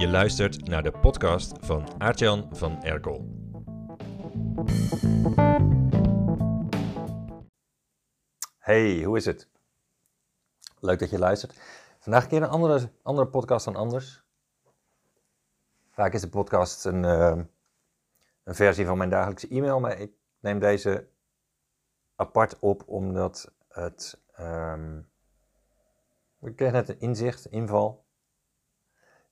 Je luistert naar de podcast van Aartjan van Erkel. Hey, hoe is het? Leuk dat je luistert. Vandaag een keer een andere, andere podcast dan anders. Vaak is de podcast een, eh, een versie van mijn dagelijkse e-mail, maar ik neem deze apart op omdat het. ehm, ik kreeg net een inzicht, inval,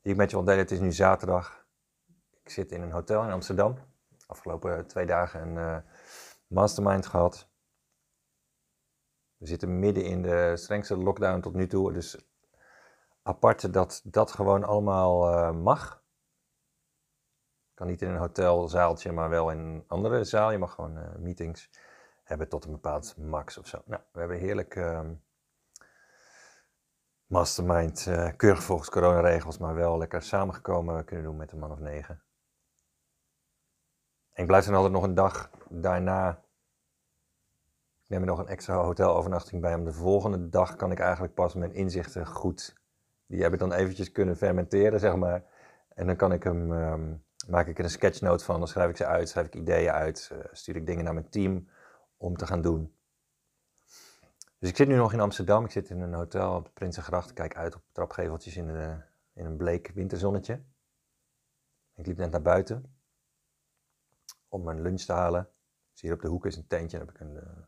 die ik met je wil delen. Het is nu zaterdag. Ik zit in een hotel in Amsterdam. Afgelopen twee dagen een eh, mastermind gehad. We zitten midden in de strengste lockdown tot nu toe. Dus apart dat dat gewoon allemaal eh, mag. Kan niet in een hotelzaaltje, maar wel in een andere zaal. Je mag gewoon eh, meetings hebben tot een bepaald max of zo. Nou, we hebben heerlijk ehm, mastermind, eh, keurig volgens coronaregels, maar wel lekker samengekomen kunnen doen met een man of negen. En ik blijf dan altijd nog een dag daarna. Ik neem er nog een extra hotelovernachting bij. Om de volgende dag kan ik eigenlijk pas mijn inzichten goed. Die heb ik dan eventjes kunnen fermenteren, zeg maar. En dan kan ik hem, ehm, maak ik er een sketchnote van. Dan schrijf ik ze uit, schrijf ik ideeën uit. eh, stuur ik dingen naar mijn team om te gaan doen. Dus ik zit nu nog in Amsterdam. Ik zit in een hotel op de Prinsengracht. Kijk uit op trapgeveltjes in, de, in een bleek winterzonnetje. Ik liep net naar buiten om mijn lunch te halen. Dus hier op de hoek is een tentje. Dan heb ik een eh,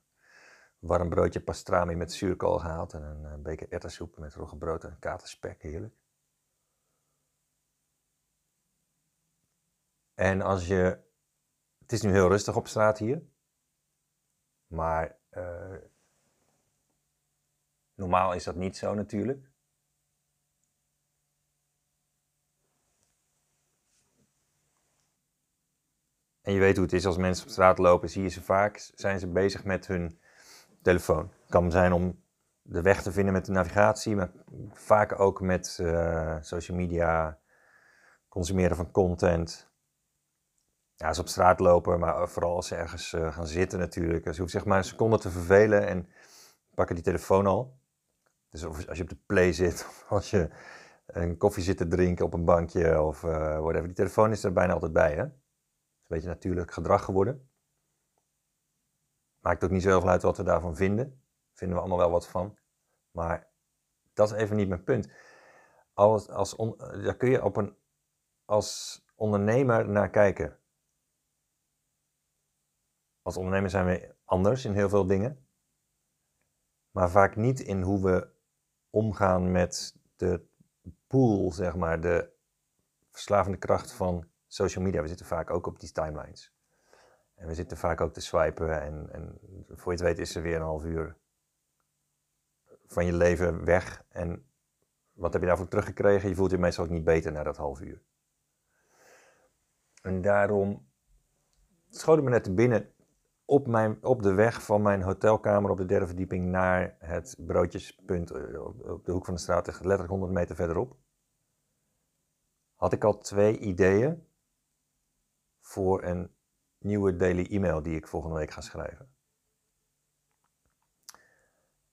warm broodje pastrami met zuurkool gehaald. En een eh, beker erwtensoep met roggebrood en katerspek. Heerlijk. En als je... Het is nu heel rustig op straat hier. Maar eh, normaal is dat niet zo natuurlijk. En je weet hoe het is als mensen op straat lopen, zie je ze vaak, zijn ze bezig met hun telefoon. Het kan zijn om de weg te vinden met de navigatie, maar vaak ook met eh, social media, consumeren van content. Ja, ze op straat lopen, maar vooral als ze ergens eh, gaan zitten natuurlijk. Ze hoeven zich maar een seconde te vervelen en pakken die telefoon al. Dus als je op de play zit, of als je een koffie zit te drinken op een bankje of eh whatever. Die telefoon is er bijna altijd bij, hè? een beetje natuurlijk gedrag geworden. Maakt ook niet zoveel uit wat we daarvan vinden. Vinden we allemaal wel wat van. Maar dat is even niet mijn punt. Als, als daar kun je op een, als ondernemer naar kijken. Als ondernemer zijn we anders in heel veel dingen. Maar vaak niet in hoe we omgaan met de pool, zeg maar, de verslavende kracht van social media. We zitten vaak ook op die timelines. En we zitten vaak ook te swipen en, en voor je het weet is er weer een half uur van je leven weg. En wat heb je daarvoor teruggekregen? Je voelt je meestal ook niet beter na dat half uur. En daarom schoot me net te binnen op, mijn, op de weg van mijn hotelkamer op de derde verdieping naar het broodjespunt eh, op, de hoek van de straat, letterlijk 100 meter verderop. Had ik al twee ideeën voor een nieuwe daily e-mail die ik volgende week ga schrijven.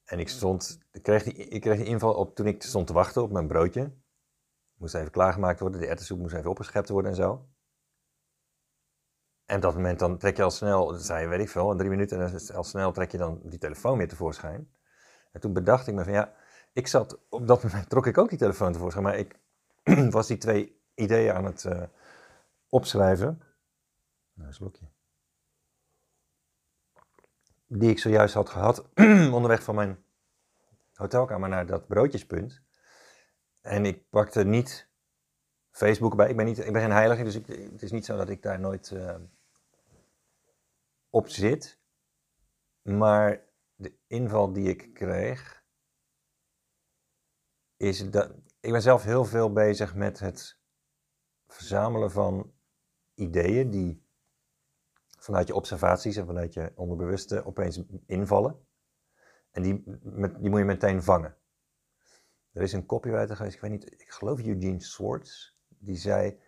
En ik stond, ik kreeg die, ik kreeg die inval op toen ik stond te wachten op mijn broodje. Moest even klaargemaakt worden, de erwtensoep moest even opgeschept worden en zo. En op dat moment dan trek je al snel, dat zei je, weet ik veel, in drie minuten, en al snel trek je dan die telefoon weer tevoorschijn. En toen bedacht ik me van ja, ik zat, op dat moment trok ik ook die telefoon tevoorschijn, maar ik was die twee ideeën aan het uh, opschrijven. Nou, een slokje. Die ik zojuist had gehad onderweg van mijn hotelkamer naar dat broodjespunt. En ik pakte niet Facebook bij. Ik ben, niet, ik ben geen heilige, dus ik, het is niet zo dat ik daar nooit uh, op zit. Maar de inval die ik kreeg, is dat ik ben zelf heel veel bezig met het verzamelen van ideeën die vanuit je observaties en vanuit je onderbewuste opeens invallen. En die, met, die moet je meteen vangen. Er is een copywriter geweest, ik weet niet, ik geloof Eugene Swartz, die zei: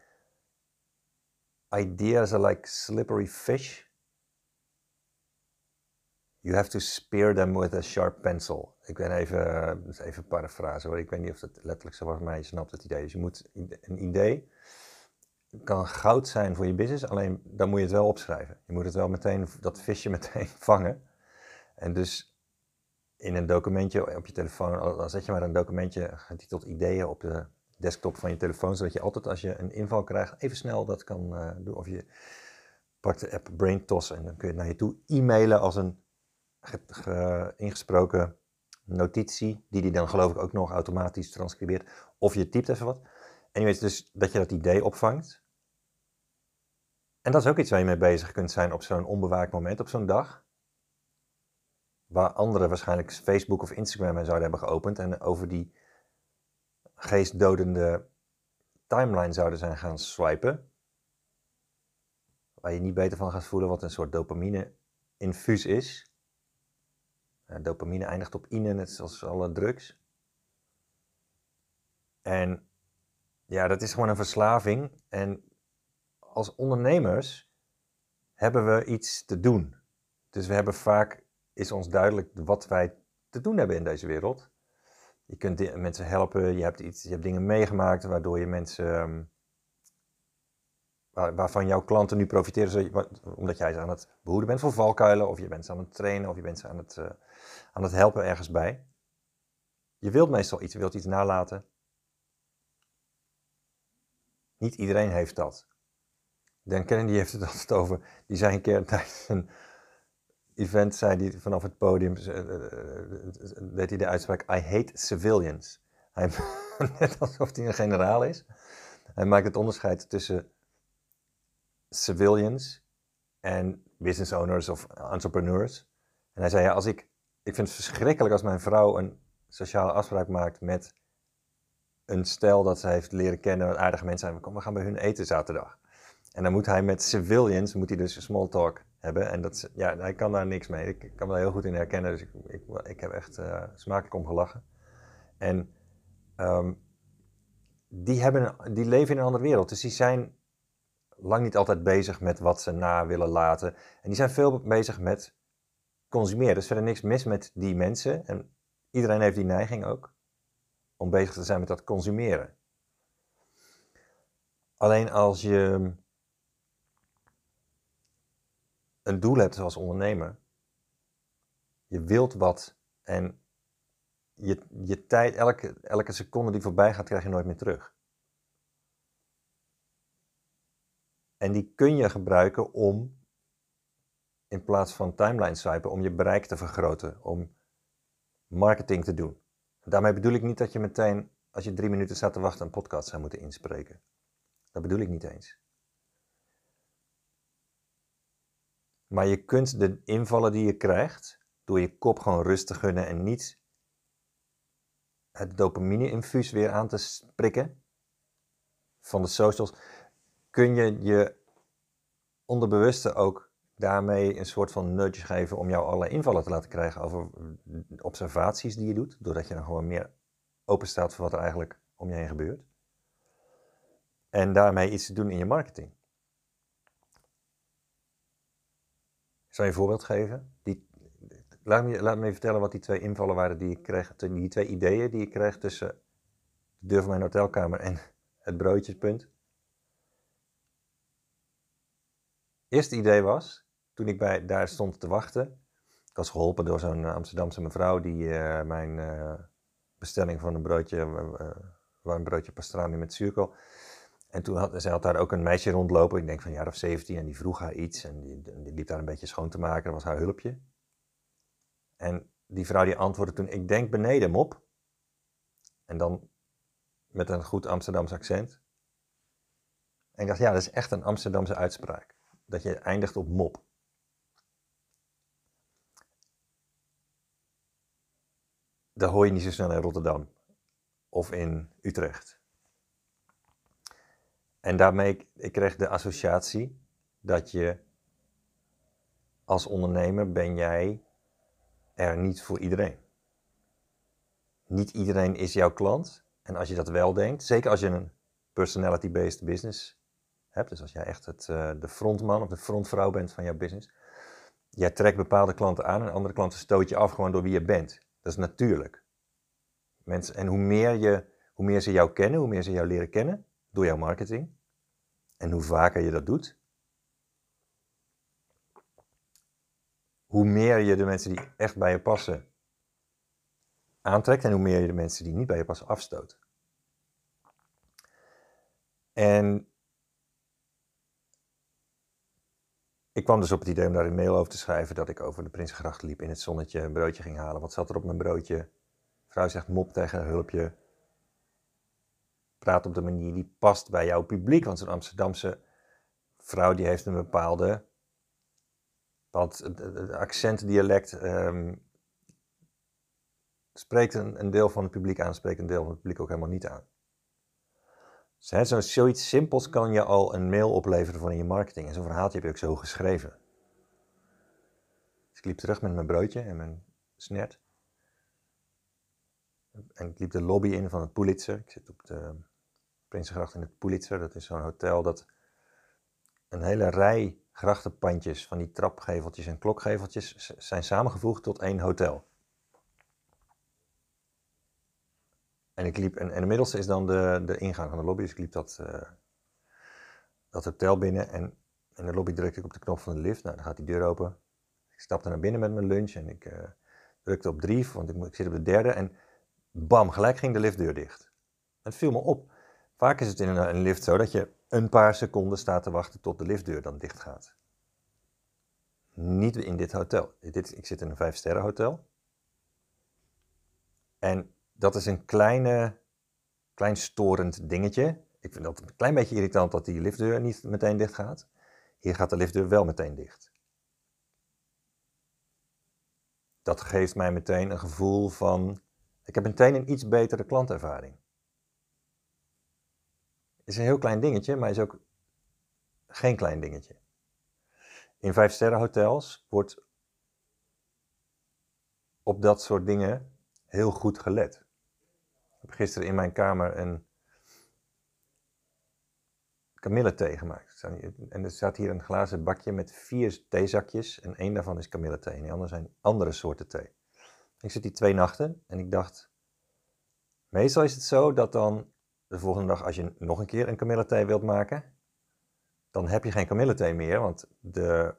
Ideas are like slippery fish. You have to spear them with a sharp pencil. ik ben even, dus even parafrase hoor. Ik weet niet of het letterlijk zo was, maar je snapt het idee. Dus je moet een idee kan goud zijn voor je business, alleen dan moet je het wel opschrijven. Je moet het wel meteen, dat visje meteen vangen. En dus in een documentje op je telefoon, dan zet je maar een documentje getiteld ideeën op de desktop van je telefoon, zodat je altijd als je een inval krijgt, even snel dat kan uh, doen. Of je pakt de app BrainToss en dan kun je het naar je toe e-mailen als een ingesproken notitie, die die dan geloof ik ook nog automatisch transcribeert. Of je typt even wat. En je weet dus dat je dat idee opvangt. En dat is ook iets waar je mee bezig kunt zijn op zo'n onbewaakt moment, op zo'n dag. Waar anderen waarschijnlijk Facebook of Instagram en zouden hebben geopend en over die geestdodende timeline zouden zijn gaan swipen. Waar je niet beter van gaat voelen, wat een soort dopamine-infuus is. Dopamine eindigt op ine, net zoals alle drugs. En ja, dat is gewoon een verslaving. En als ondernemers hebben we iets te doen. Dus we hebben vaak, is ons duidelijk wat wij te doen hebben in deze wereld. Je kunt mensen helpen, je hebt, iets, je hebt dingen meegemaakt waardoor je mensen, ehm, waar, waarvan jouw klanten nu profiteren, omdat jij ze aan het behoeden bent voor valkuilen, of je bent ze aan het trainen, of je bent ze aan het, uh, aan het helpen ergens bij. Je wilt meestal iets, je wilt iets nalaten. Niet iedereen heeft dat. Dan Kennedy heeft het altijd over, die zei een keer tijdens een event, zei hij vanaf het podium, uh, deed hij de uitspraak, I hate civilians. Hij, net alsof hij een generaal is. Hij maakt het onderscheid tussen civilians en business owners of entrepreneurs. En hij zei, ja, als ik, ik vind het verschrikkelijk als mijn vrouw een sociale afspraak maakt met een stel dat ze heeft leren kennen, wat aardige mensen zijn. Kom, we gaan bij hun eten zaterdag. En dan moet hij met civilians, moet hij dus small talk hebben. En dat, ja, hij kan daar niks mee. Ik, kan me daar heel goed in herkennen. Dus ik, ik, ik heb echt uh, smakelijk om gelachen. En um, die, hebben, die leven in een andere wereld. Dus die zijn lang niet altijd bezig met wat ze na willen laten. En die zijn veel bezig met consumeren. Dus verder niks mis met die mensen. En iedereen heeft die neiging ook om bezig te zijn met dat consumeren. Alleen als je een doel hebt als ondernemer, je wilt wat en je, je tijd, elke, elke seconde die voorbij gaat, krijg je nooit meer terug. En die kun je gebruiken om, in plaats van timeline swipen, om je bereik te vergroten, om marketing te doen. Daarmee bedoel ik niet dat je meteen, als je drie minuten staat te wachten, een podcast zou moeten inspreken. Dat bedoel ik niet eens. Maar je kunt de invallen die je krijgt, door je kop gewoon rust te gunnen en niet het dopamine-infuus weer aan te prikken van de socials, kun je je onderbewuste ook daarmee een soort van nudge geven om jou alle invallen te laten krijgen over observaties die je doet, doordat je dan gewoon meer open staat voor wat er eigenlijk om je heen gebeurt. En daarmee iets te doen in je marketing. Ik zal je een voorbeeld geven. Die, laat, me, laat me even vertellen wat die twee invallen waren die ik kreeg, die twee ideeën die ik kreeg tussen de deur van mijn hotelkamer en het broodjespunt. Eerste idee was, toen ik bij, daar stond te wachten, ik was geholpen door zo'n Amsterdamse mevrouw die uh, mijn uh, bestelling van een broodje, een broodje pastrami met zuurkool, en toen had zij had daar ook een meisje rondlopen, ik denk van jaar of 17, en die vroeg haar iets en die, die liep daar een beetje schoon te maken, dat was haar hulpje. En die vrouw die antwoordde toen, ik denk beneden mop. En dan met een goed Amsterdams accent. En ik dacht, ja, dat is echt een Amsterdamse uitspraak. Dat je eindigt op mop. Dat hoor je niet zo snel in Rotterdam of in Utrecht. En daarmee, ik kreeg de associatie dat je als ondernemer ben jij er niet voor iedereen. Niet iedereen is jouw klant. En als je dat wel denkt, zeker als je een personality-based business hebt, dus als jij echt het, uh, de frontman of de frontvrouw bent van jouw business, jij trekt bepaalde klanten aan en andere klanten stoot je af gewoon door wie je bent. Dat is natuurlijk. Mensen, en hoe meer, je, hoe meer ze jou kennen, hoe meer ze jou leren kennen door jouw marketing, en hoe vaker je dat doet, hoe meer je de mensen die echt bij je passen aantrekt en hoe meer je de mensen die niet bij je passen afstoot. En ik kwam dus op het idee om daar een mail over te schrijven dat ik over de Prinsengracht liep in het zonnetje, een broodje ging halen. Wat zat er op mijn broodje? Vrouw zegt mop tegen hulpje. Praat op de manier die past bij jouw publiek, want zo'n Amsterdamse vrouw die heeft een bepaalde want accent, dialect ehm, spreekt een, een, deel van het publiek aan, spreekt een deel van het publiek ook helemaal niet aan. Zo, zoiets simpels kan je al een mail opleveren van in je marketing. En zo'n verhaaltje heb je ook zo geschreven. Dus ik liep terug met mijn broodje en mijn snert. En ik liep de lobby in van het Pulitzer. Ik zit op de Prinsengracht in het Pulitzer. Dat is zo'n hotel dat een hele rij grachtenpandjes van die trapgeveltjes en klokgeveltjes zijn samengevoegd tot één hotel. En ik liep, en, en de middelste is dan de, de ingang van de lobby, dus ik liep dat, uh, dat hotel binnen en in de lobby drukte ik op de knop van de lift. Nou, dan gaat die deur open. Ik stapte naar binnen met mijn lunch en ik uh, drukte op drie, want ik, ik zit op de derde en bam, gelijk ging de liftdeur dicht. Het viel me op. Vaak is het in een, lift zo dat je een paar seconden staat te wachten tot de liftdeur dan dicht gaat. Niet in dit hotel. Dit, ik zit in een vijf hotel. En dat is een kleine, klein storend dingetje. Ik vind dat een klein beetje irritant dat die liftdeur niet meteen dicht gaat. Hier gaat de liftdeur wel meteen dicht. Dat geeft mij meteen een gevoel van. Ik heb meteen een iets betere klantervaring is een heel klein dingetje, maar is ook geen klein dingetje. In vijfsterren hotels wordt op dat soort dingen heel goed gelet. Gisteren in mijn kamer een kamillethee gemaakt. En er staat hier een glazen bakje met vier theezakjes en één daarvan is kamillethee en die andere zijn andere soorten thee. Ik zit die twee nachten en ik dacht, meestal is het zo dat dan de volgende dag, als je nog een keer een kamillethee wilt maken, dan heb je geen kamillethee meer, want de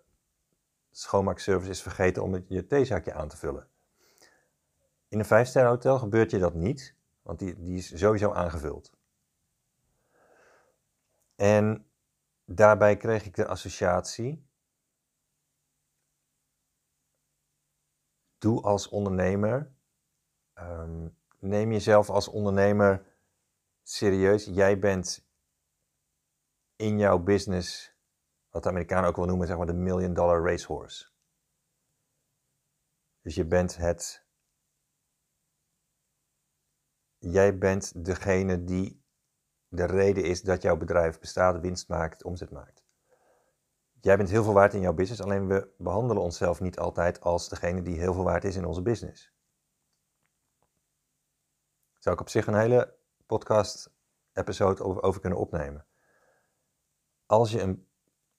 schoonmaakservice is vergeten om je theezakje aan te vullen. In een vijfsterren hotel gebeurt je dat niet, want die, die is sowieso aangevuld. En daarbij kreeg ik de associatie. Doe als ondernemer, ehm, neem jezelf als ondernemer serieus, jij bent in jouw business, wat de Amerikanen ook wel noemen, zeg maar de million dollar racehorse. Dus je bent het. Jij bent degene die de reden is dat jouw bedrijf bestaat, winst maakt, omzet maakt. Jij bent heel veel waard in jouw business, alleen we behandelen onszelf niet altijd als degene die heel veel waard is in onze business. Zou ik op zich een hele podcast-episode over, kunnen opnemen. Als je een,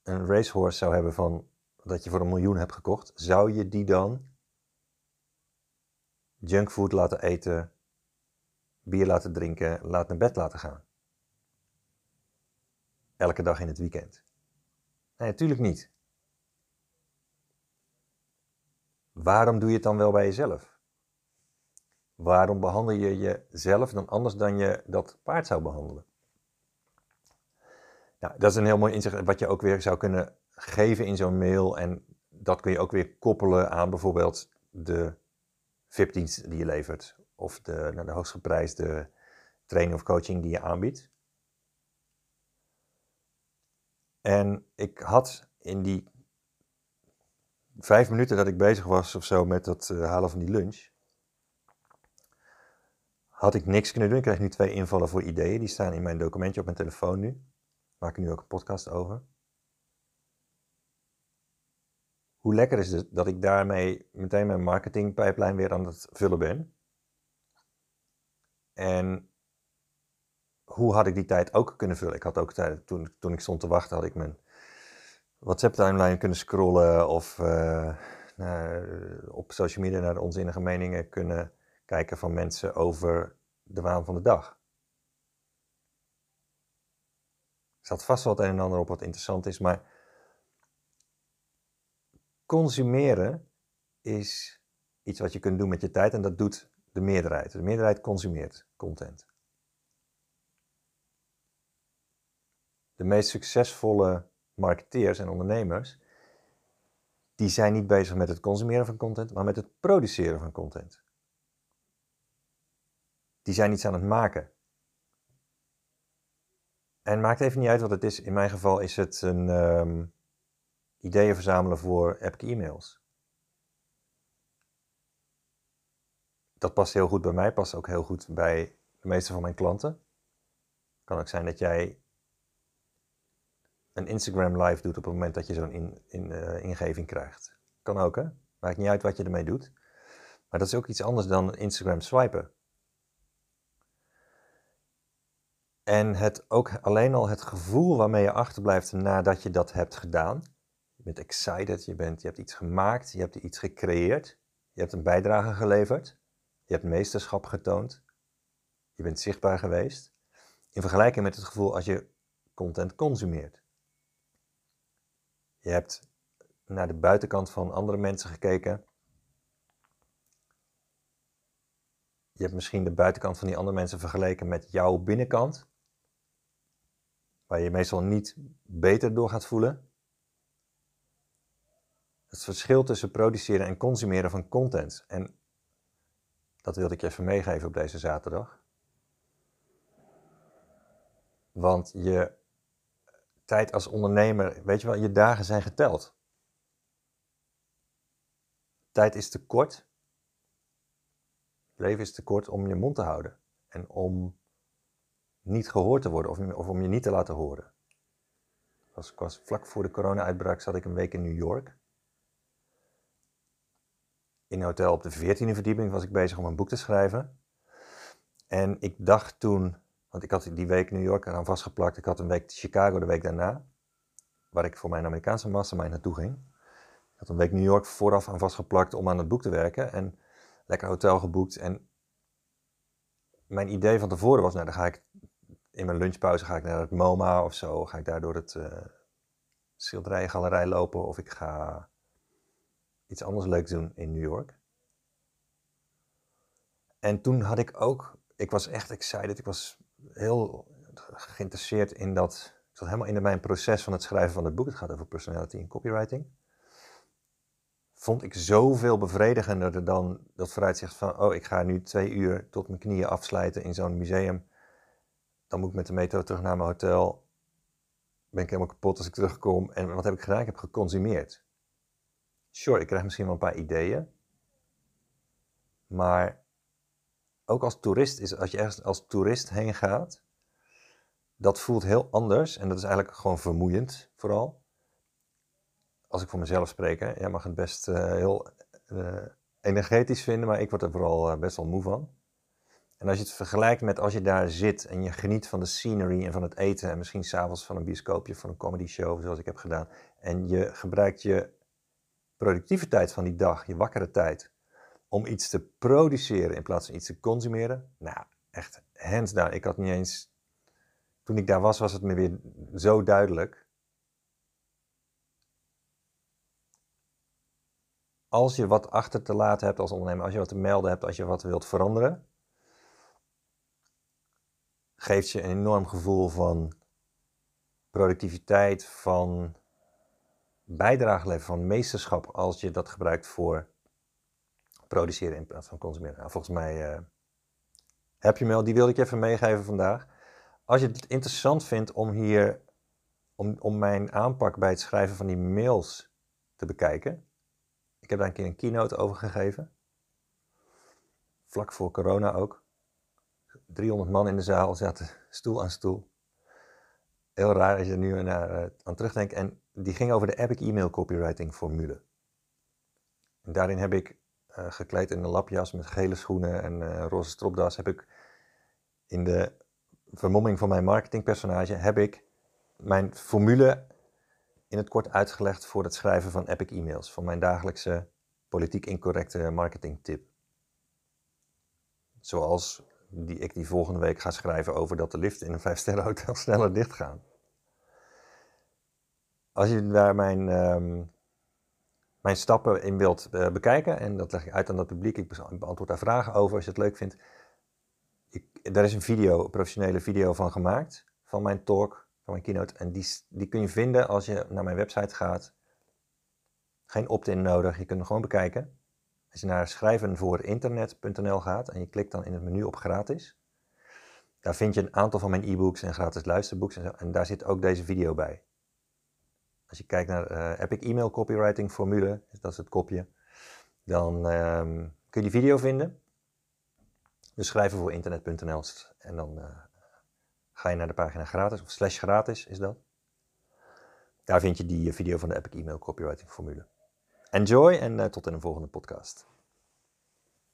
een racehorse zou hebben van dat je voor een miljoen hebt gekocht, zou je die dan junkfood laten eten, bier laten drinken, laat naar bed laten gaan? Elke dag in het weekend? Nee, natuurlijk niet. Waarom doe je het dan wel bij jezelf? Waarom behandel je jezelf dan anders dan je dat paard zou behandelen? Nou, dat is een heel mooi inzicht wat je ook weer zou kunnen geven in zo'n mail. En dat kun je ook weer koppelen aan bijvoorbeeld de VIP-dienst die je levert. Of de, nou, de hoogstgeprijsde training of coaching die je aanbiedt. En ik had in die vijf minuten dat ik bezig was of zo met het uh, halen van die lunch, had ik niks kunnen doen. Ik krijg nu twee invallen voor ideeën. Die staan in mijn documentje op mijn telefoon nu. Daar maak ik nu ook een podcast over. Hoe lekker is het dat ik daarmee meteen mijn marketingpijplijn weer aan het vullen ben. En hoe had ik die tijd ook kunnen vullen? Ik had ook tijd, toen, toen ik stond te wachten, had ik mijn WhatsApp-timeline kunnen scrollen of uh, naar, op social media naar de onzinnige meningen kunnen kijken van mensen over de waan van de dag. Er staat vast het een en ander op wat interessant is, maar consumeren is iets wat je kunt doen met je tijd en dat doet de meerderheid. De meerderheid consumeert content. De meest succesvolle marketeers en ondernemers, die zijn niet bezig met het consumeren van content, maar met het produceren van content. Die zijn iets aan het maken. En maakt even niet uit wat het is. In mijn geval is het een um, ideeën verzamelen voor Epic e-mails. Dat past heel goed bij mij, past ook heel goed bij de meeste van mijn klanten. Het kan ook zijn dat jij een Instagram live doet op het moment dat je zo'n in, in, uh, ingeving krijgt. Kan ook, hè? Maakt niet uit wat je ermee doet. Maar dat is ook iets anders dan Instagram swipen. En het, ook alleen al het gevoel waarmee je achterblijft nadat je dat hebt gedaan. Je bent excited, je, bent, je hebt iets gemaakt, je hebt iets gecreëerd, je hebt een bijdrage geleverd, je hebt meesterschap getoond, je bent zichtbaar geweest. In vergelijking met het gevoel als je content consumeert. Je hebt naar de buitenkant van andere mensen gekeken. Je hebt misschien de buitenkant van die andere mensen vergeleken met jouw binnenkant waar je meestal niet beter door gaat voelen. Het verschil tussen produceren en consumeren van content. En dat wilde ik je even meegeven op deze zaterdag. Want je tijd als ondernemer, weet je wel, je dagen zijn geteld. Tijd is te kort. leven is te kort om je mond te houden. En om niet gehoord te worden of, om je niet te laten horen. Was, vlak voor de corona-uitbraak zat ik een week in New York. In een hotel op de 14e verdieping was ik bezig om een boek te schrijven. En ik dacht toen, want ik had die week New York eraan vastgeplakt. Ik had een week Chicago de week daarna, waar ik voor mijn Amerikaanse mastermind naartoe ging. Ik had een week New York vooraf aan vastgeplakt om aan het boek te werken. En lekker hotel geboekt. En mijn idee van tevoren was, nou dan ga ik in mijn lunchpauze ga ik naar het MoMA of zo. Ga ik daar door het uh, lopen of ik ga iets anders leuks doen in New York. En toen had ik ook, ik was echt excited, ik was heel geïnteresseerd in dat, ik zat helemaal in mijn proces van het schrijven van het boek. Het gaat over personality en copywriting. Vond ik zoveel bevredigender dan dat vooruitzicht van, oh, ik ga nu twee uur tot mijn knieën afsluiten in zo'n museum dan moet ik met de metro terug naar mijn hotel. Ben ik helemaal kapot als ik terugkom. En wat heb ik gedaan? Ik heb geconsumeerd. Sure, ik krijg misschien wel een paar ideeën. Maar ook als toerist is, als je ergens als toerist heen gaat, dat voelt heel anders. En dat is eigenlijk gewoon vermoeiend, vooral. Als ik voor mezelf spreek, hè. jij mag het best uh, heel uh, energetisch vinden, maar ik word er vooral uh, best wel moe van. En als je het vergelijkt met als je daar zit en je geniet van de scenery en van het eten en misschien s'avonds van een bioscoopje, van een comedy show zoals ik heb gedaan. En je gebruikt je productiviteit van die dag, je wakkere tijd, om iets te produceren in plaats van iets te consumeren. Nou, echt hands down. Ik had niet eens, toen ik daar was, was het me weer zo duidelijk. Als je wat achter te laten hebt als ondernemer, als je wat te melden hebt, als je wat wilt veranderen, geeft je een enorm gevoel van productiviteit, van bijdrage leveren, van meesterschap als je dat gebruikt voor produceren in plaats van consumeren. Nou, volgens mij uh, heb je mail, die wilde ik even meegeven vandaag. Als je het interessant vindt om hier, om, om mijn aanpak bij het schrijven van die mails te bekijken. Ik heb daar een keer een keynote over gegeven. Vlak voor corona ook. 300 man in de zaal zaten stoel aan stoel. Heel raar als je er nu naar, uh, aan terugdenkt. En die ging over de Epic e-mail copywriting formule. En daarin heb ik uh, gekleed in een lapjas met gele schoenen en uh, roze stropdas, heb ik in de vermomming van mijn marketingpersonage, heb ik mijn formule in het kort uitgelegd voor het schrijven van Epic e-mails. Van mijn dagelijkse politiek incorrecte marketingtip. Zoals die ik die volgende week ga schrijven over dat de liften in een vijfsterren hotel sneller dichtgaan. Als je daar mijn, ehm, mijn stappen in wilt eh, bekijken, en dat leg ik uit aan het publiek, ik beantwoord daar vragen over als je het leuk vindt. Ik, daar is een video, een professionele video van gemaakt, van mijn talk, van mijn keynote. En die, die kun je vinden als je naar mijn website gaat. Geen opt-in nodig, je kunt hem gewoon bekijken. Als je naar schrijvenvoorinternet.nl gaat en je klikt dan in het menu op gratis, daar vind je een aantal van mijn e-books en gratis luisterbooks en, zo, en daar zit ook deze video bij. Als je kijkt naar Epic Email Copywriting Formule, dat is het kopje, dan um, kun je die video vinden. Dus schrijven voor internet.nl en dan uh, ga je naar de pagina gratis, of slash gratis is dat. Daar vind je die video van de Epic Email Copywriting Formule. Enjoy en tot in een volgende podcast.